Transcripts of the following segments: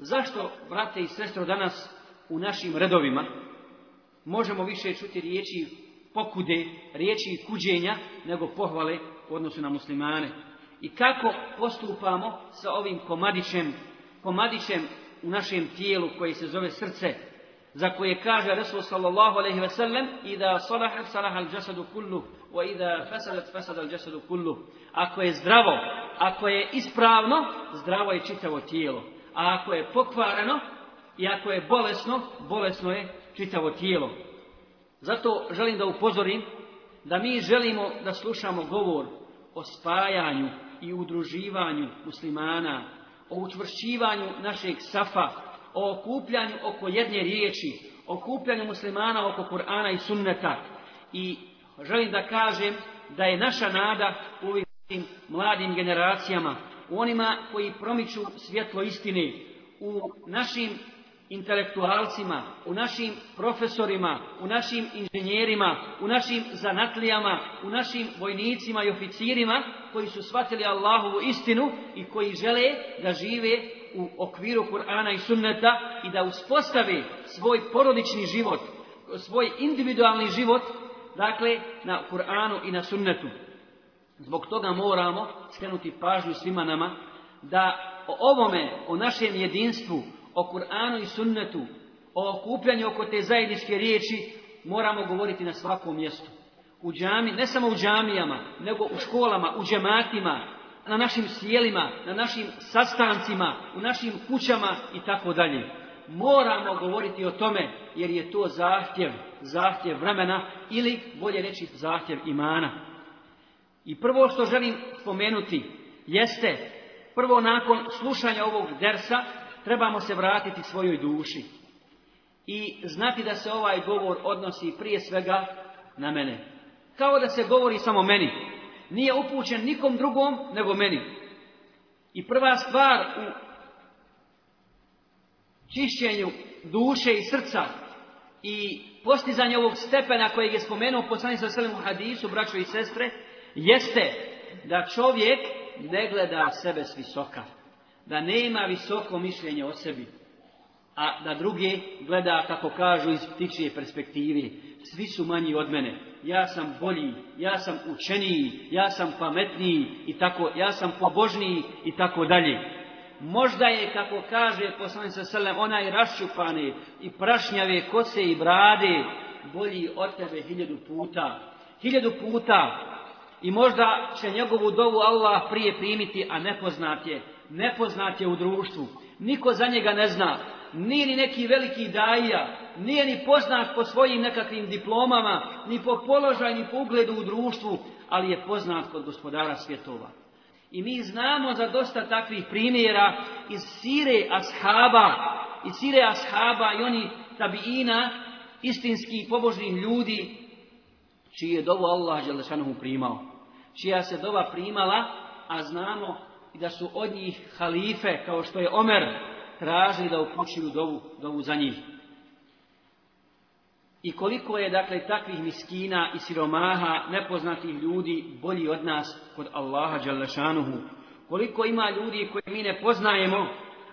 Zašto, brate i sestro, danas u našim redovima možemo više čuti riječi pokude, riječi kuđenja, nego pohvale u odnosu na muslimane? I kako postupamo sa ovim komadićem, komadićem u našem tijelu koji se zove srce, za koje kaže Resul sallallahu alaihi ve sellem i da salahat salahal jasadu kullu wa i da fesadat al jasadu kullu ako je zdravo, ako je ispravno zdravo je čitavo tijelo a ako je pokvareno i ako je bolesno, bolesno je čitavo tijelo. Zato želim da upozorim da mi želimo da slušamo govor o spajanju i udruživanju muslimana, o učvršćivanju našeg safa, o okupljanju oko jedne riječi, o okupljanju muslimana oko Kur'ana i sunneta. I želim da kažem da je naša nada u ovim mladim generacijama u onima koji promiču svjetlo istini, u našim intelektualcima, u našim profesorima, u našim inženjerima, u našim zanatlijama, u našim vojnicima i oficirima koji su shvatili Allahovu istinu i koji žele da žive u okviru Kur'ana i sunneta i da uspostavi svoj porodični život, svoj individualni život, dakle, na Kur'anu i na sunnetu. Zbog toga moramo skrenuti pažnju svima nama da o ovome, o našem jedinstvu, o Kur'anu i sunnetu, o okupljanju oko te zajedničke riječi moramo govoriti na svakom mjestu. U ne samo u džamijama, nego u školama, u džematima, na našim sjelima, na našim sastancima, u našim kućama i tako dalje. Moramo govoriti o tome jer je to zahtjev, zahtjev vremena ili bolje reći zahtjev imana. I prvo što želim spomenuti jeste, prvo nakon slušanja ovog dersa, trebamo se vratiti svojoj duši. I znati da se ovaj govor odnosi prije svega na mene. Kao da se govori samo meni. Nije upućen nikom drugom nego meni. I prva stvar u čišćenju duše i srca i postizanju ovog stepena kojeg je spomenuo poslanik sa u hadisu, braćo i sestre, jeste da čovjek ne gleda sebe s visoka, da nema visoko mišljenje o sebi, a da drugi gleda, kako kažu, iz ptičije perspektive. Svi su manji od mene. Ja sam bolji, ja sam učeniji, ja sam pametniji i tako, ja sam pobožniji i tako dalje. Možda je, kako kaže poslanica sa selem, onaj raščupane i prašnjave kose i brade bolji od tebe hiljadu puta. Hiljadu puta i možda će njegovu dovu Allah prije primiti, a nepoznat je. Nepoznat je u društvu. Niko za njega ne zna. Nije ni neki veliki dajija. nije ni poznat po svojim nekakvim diplomama, ni po položaju, ni po ugledu u društvu, ali je poznat kod gospodara svjetova. I mi znamo za dosta takvih primjera iz sire ashaba, iz sire ashaba i oni tabiina, istinski pobožnih ljudi čiji je dovu Allah Želešanohu primao, čija se dova primala, a znamo i da su od njih halife, kao što je Omer, tražili da upućuju dovu, dovu za njih. I koliko je, dakle, takvih miskina i siromaha, nepoznatih ljudi, bolji od nas kod Allaha Đalešanuhu. Koliko ima ljudi koje mi ne poznajemo,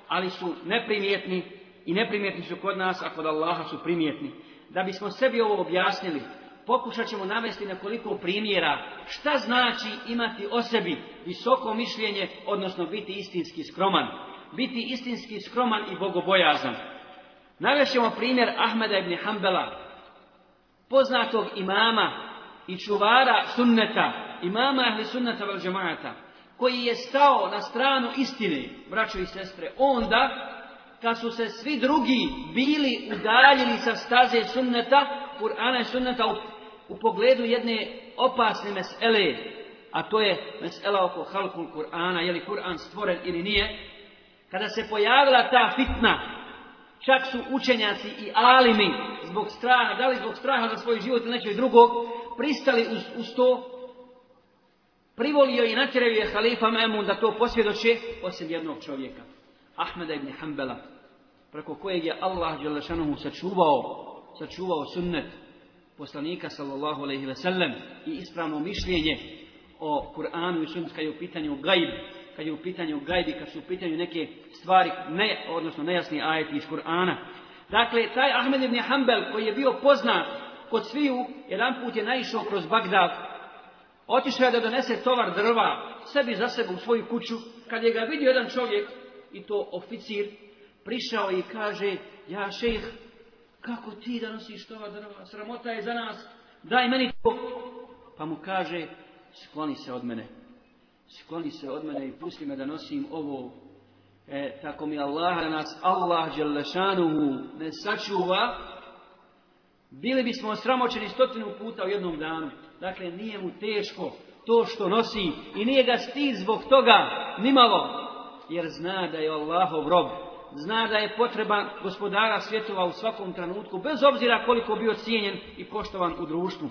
ali su neprimjetni i neprimjetni su kod nas, a kod Allaha su primjetni. Da bismo sebi ovo objasnili, pokušat ćemo navesti nekoliko primjera šta znači imati o sebi visoko mišljenje, odnosno biti istinski skroman. Biti istinski skroman i bogobojazan. Navešemo primjer Ahmeda ibn Hanbala, poznatog imama i čuvara sunneta, imama ahli sunneta vel koji je stao na stranu istine, braćo i sestre, onda kad su se svi drugi bili udaljili sa staze sunneta, Kur'ana i sunneta u pogledu jedne opasne mesele, a to je mesela oko halkul Kur'ana, je li Kur'an stvoren ili nije, kada se pojavila ta fitna, čak su učenjaci i alimi zbog straha, da li zbog straha za svoj život ili nečeg drugog, pristali uz, uz to, privolio i natjerao je halifa Memun da to posvjedoče, osim jednog čovjeka, Ahmeda ibn Hanbala, preko kojeg je Allah Đelešanohu sačuvao, sačuvao sunnet, poslanika sallallahu alaihi ve sellem i ispravno mišljenje o Kur'anu i sunnetu kad je u pitanju gajb, kad je u pitanju gajbi, kad su u pitanju neke stvari, ne, odnosno nejasni ajeti iz Kur'ana. Dakle, taj Ahmed ibn Hanbel koji je bio poznat kod sviju, jedan put je naišao kroz Bagdad, otišao je da donese tovar drva sebi za sebe u svoju kuću, kad je ga vidio jedan čovjek, i to oficir, prišao i kaže, ja šejh, kako ti da nosiš toga drva? Sramota je za nas. Daj meni to. Pa mu kaže, skloni se od mene. Skloni se od mene i pusti me da nosim ovo. E, tako mi Allah da nas Allah Đelešanuhu ne sačuva. Bili bismo sramoćeni stotinu puta u jednom danu. Dakle, nije mu teško to što nosi i nije ga stid zbog toga nimalo. Jer zna da je Allahov rob zna da je potreban gospodara svjetova u svakom trenutku, bez obzira koliko bio cijenjen i poštovan u društvu.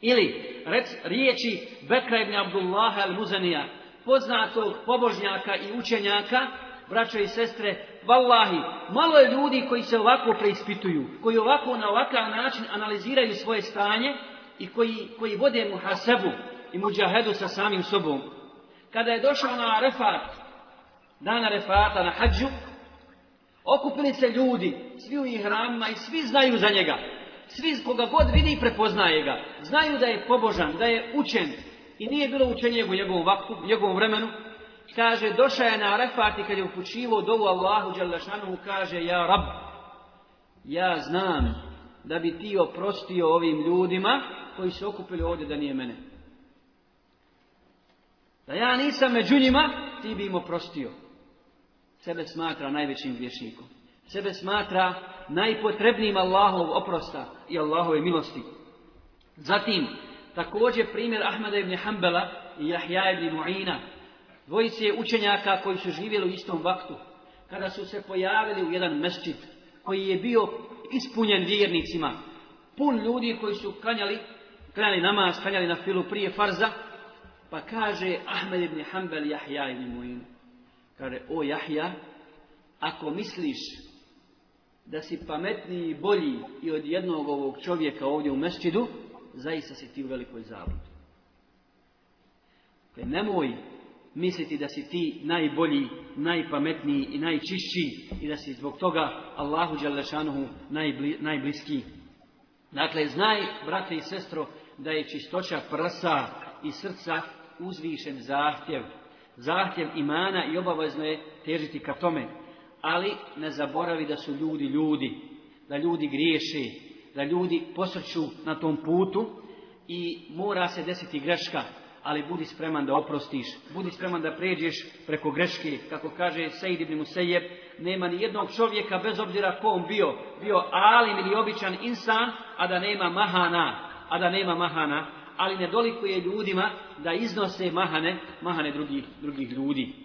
Ili rec, riječi Bekra ibn Abdullaha al-Muzanija, poznatog pobožnjaka i učenjaka, braća i sestre, vallahi, malo je ljudi koji se ovako preispituju, koji ovako na ovakav način analiziraju svoje stanje i koji, koji vode hasebu i muđahedu sa samim sobom. Kada je došao na refat, dana refata na hađu, Okupili se ljudi, svi u ihramima i svi znaju za njega. Svi koga god vidi i prepoznaje ga. Znaju da je pobožan, da je učen. I nije bilo učenje u njegovom njegovom vremenu. Kaže, došao je na Arafat i kad je upućivao dovu Allahu Đalešanu, kaže, ja rab, ja znam da bi ti oprostio ovim ljudima koji su okupili ovdje da nije mene. Da ja nisam među njima, ti bi im oprostio. Sebe smatra najvećim vječnikom. Sebe smatra najpotrebnijim Allahov oprosta i Allahove milosti. Zatim, također primjer Ahmada ibn Hanbala i Jahja ibn Mu'ina, dvojice učenjaka koji su živjeli u istom vaktu, kada su se pojavili u jedan mesčit koji je bio ispunjen vjernicima, pun ljudi koji su kanjali, kanjali namaz, kanjali na filu prije farza, pa kaže Ahmed ibn Hanbal Jahja ibn Mu'ina. Kaže, o Jahja, ako misliš da si pametniji i bolji i od jednog ovog čovjeka ovdje u mesčidu, zaista si ti u velikoj zabludi. Dakle, nemoj misliti da si ti najbolji, najpametniji i najčišći i da si zbog toga Allahu Đalešanuhu najbli, najbliski. Dakle, znaj, brate i sestro, da je čistoća prsa i srca uzvišen zahtjev zahtjev imana i obavezno je težiti ka tome. Ali ne zaboravi da su ljudi ljudi, da ljudi griješe, da ljudi posrću na tom putu i mora se desiti greška, ali budi spreman da oprostiš, budi spreman da pređeš preko greške, kako kaže Sejid ibn Musejeb, nema ni jednog čovjeka, bez obzira ko on bio, bio alim ili običan insan, a da nema mahana, a da nema mahana ali ne dolikuje ljudima da iznose mahane, mahane drugih, drugih ljudi.